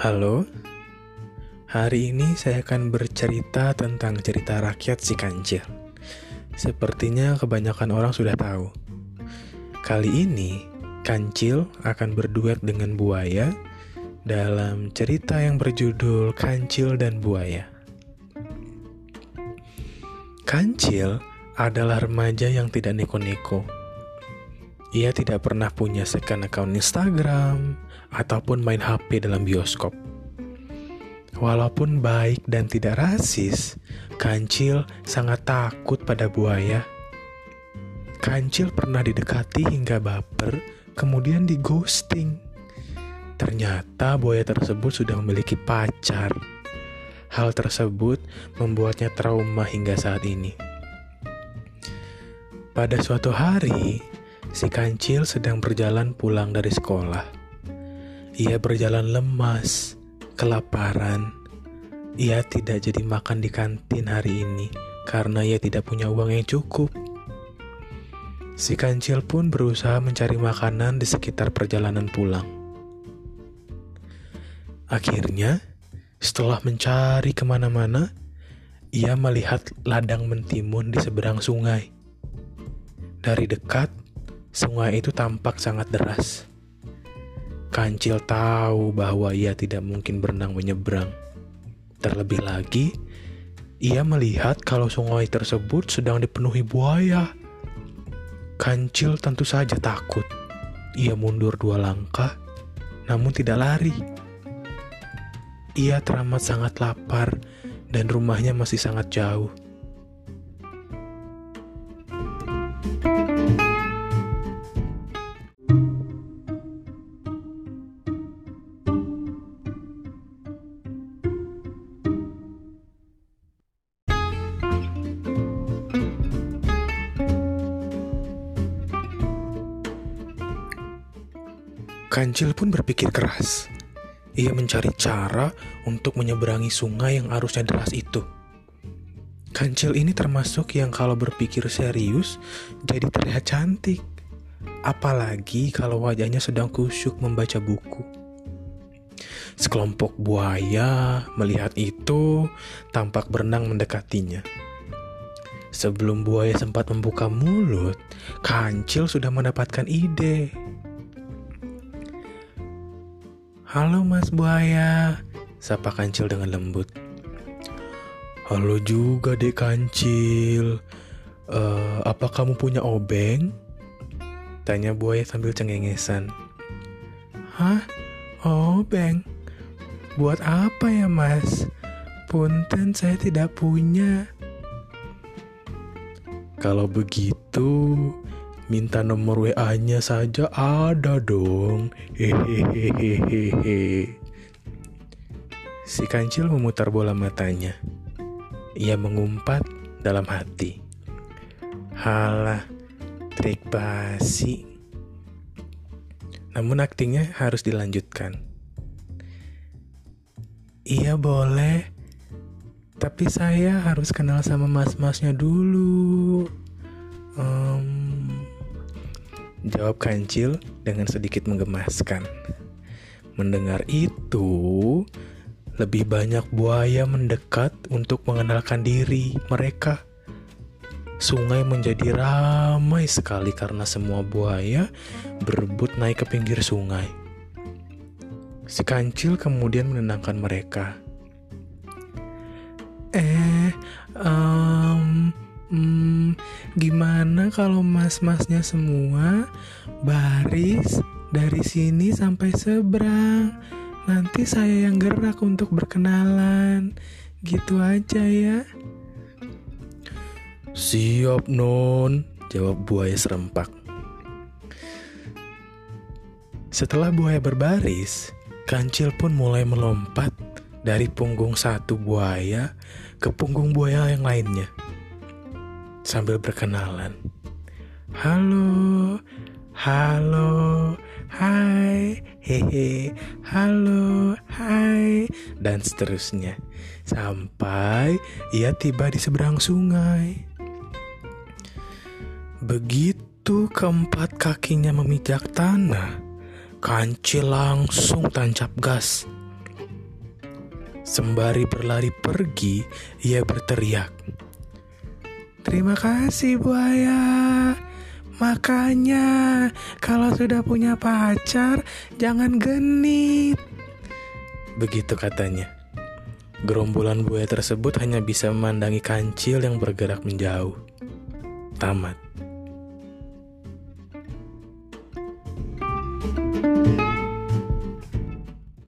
Halo, hari ini saya akan bercerita tentang cerita rakyat si kancil. Sepertinya kebanyakan orang sudah tahu. Kali ini, kancil akan berduet dengan buaya dalam cerita yang berjudul Kancil dan Buaya. Kancil adalah remaja yang tidak neko-neko ia tidak pernah punya second account Instagram ataupun main HP dalam bioskop. Walaupun baik dan tidak rasis, Kancil sangat takut pada buaya. Kancil pernah didekati hingga baper, kemudian di ghosting. Ternyata buaya tersebut sudah memiliki pacar. Hal tersebut membuatnya trauma hingga saat ini. Pada suatu hari, Si kancil sedang berjalan pulang dari sekolah. Ia berjalan lemas, kelaparan. Ia tidak jadi makan di kantin hari ini karena ia tidak punya uang yang cukup. Si kancil pun berusaha mencari makanan di sekitar perjalanan pulang. Akhirnya, setelah mencari ke mana-mana, ia melihat ladang mentimun di seberang sungai. Dari dekat, Sungai itu tampak sangat deras. Kancil tahu bahwa ia tidak mungkin berenang menyeberang. Terlebih lagi, ia melihat kalau sungai tersebut sedang dipenuhi buaya. Kancil tentu saja takut. Ia mundur dua langkah, namun tidak lari. Ia teramat sangat lapar dan rumahnya masih sangat jauh. Kancil pun berpikir keras. Ia mencari cara untuk menyeberangi sungai yang arusnya deras itu. Kancil ini termasuk yang kalau berpikir serius jadi terlihat cantik. Apalagi kalau wajahnya sedang kusyuk membaca buku. Sekelompok buaya melihat itu tampak berenang mendekatinya. Sebelum buaya sempat membuka mulut, Kancil sudah mendapatkan ide. Halo Mas Buaya, sapa Kancil dengan lembut. Halo juga dek Kancil, uh, apa kamu punya obeng? Tanya Buaya sambil cengengesan. Hah? Obeng? Buat apa ya mas? Punten saya tidak punya. Kalau begitu, Minta nomor WA-nya saja ada dong. Hehehehehe. Si kancil memutar bola matanya. Ia mengumpat dalam hati. Halah, trik basi. Namun aktingnya harus dilanjutkan. Iya boleh, tapi saya harus kenal sama mas-masnya dulu. Um, Jawab kancil dengan sedikit menggemaskan. Mendengar itu, lebih banyak buaya mendekat untuk mengenalkan diri mereka. Sungai menjadi ramai sekali karena semua buaya berebut naik ke pinggir sungai. Si kancil kemudian menenangkan mereka. Eh, um, gimana kalau mas-masnya semua baris dari sini sampai seberang? Nanti saya yang gerak untuk berkenalan. Gitu aja ya. Siap, Non, jawab buaya serempak. Setelah buaya berbaris, kancil pun mulai melompat dari punggung satu buaya ke punggung buaya yang lainnya sambil berkenalan. Halo, halo, hai, hehe, halo, hai, dan seterusnya. Sampai ia tiba di seberang sungai. Begitu keempat kakinya memijak tanah, kancil langsung tancap gas. Sembari berlari pergi, ia berteriak. Terima kasih buaya. Makanya kalau sudah punya pacar jangan genit. Begitu katanya. Gerombolan buaya tersebut hanya bisa memandangi kancil yang bergerak menjauh. Tamat.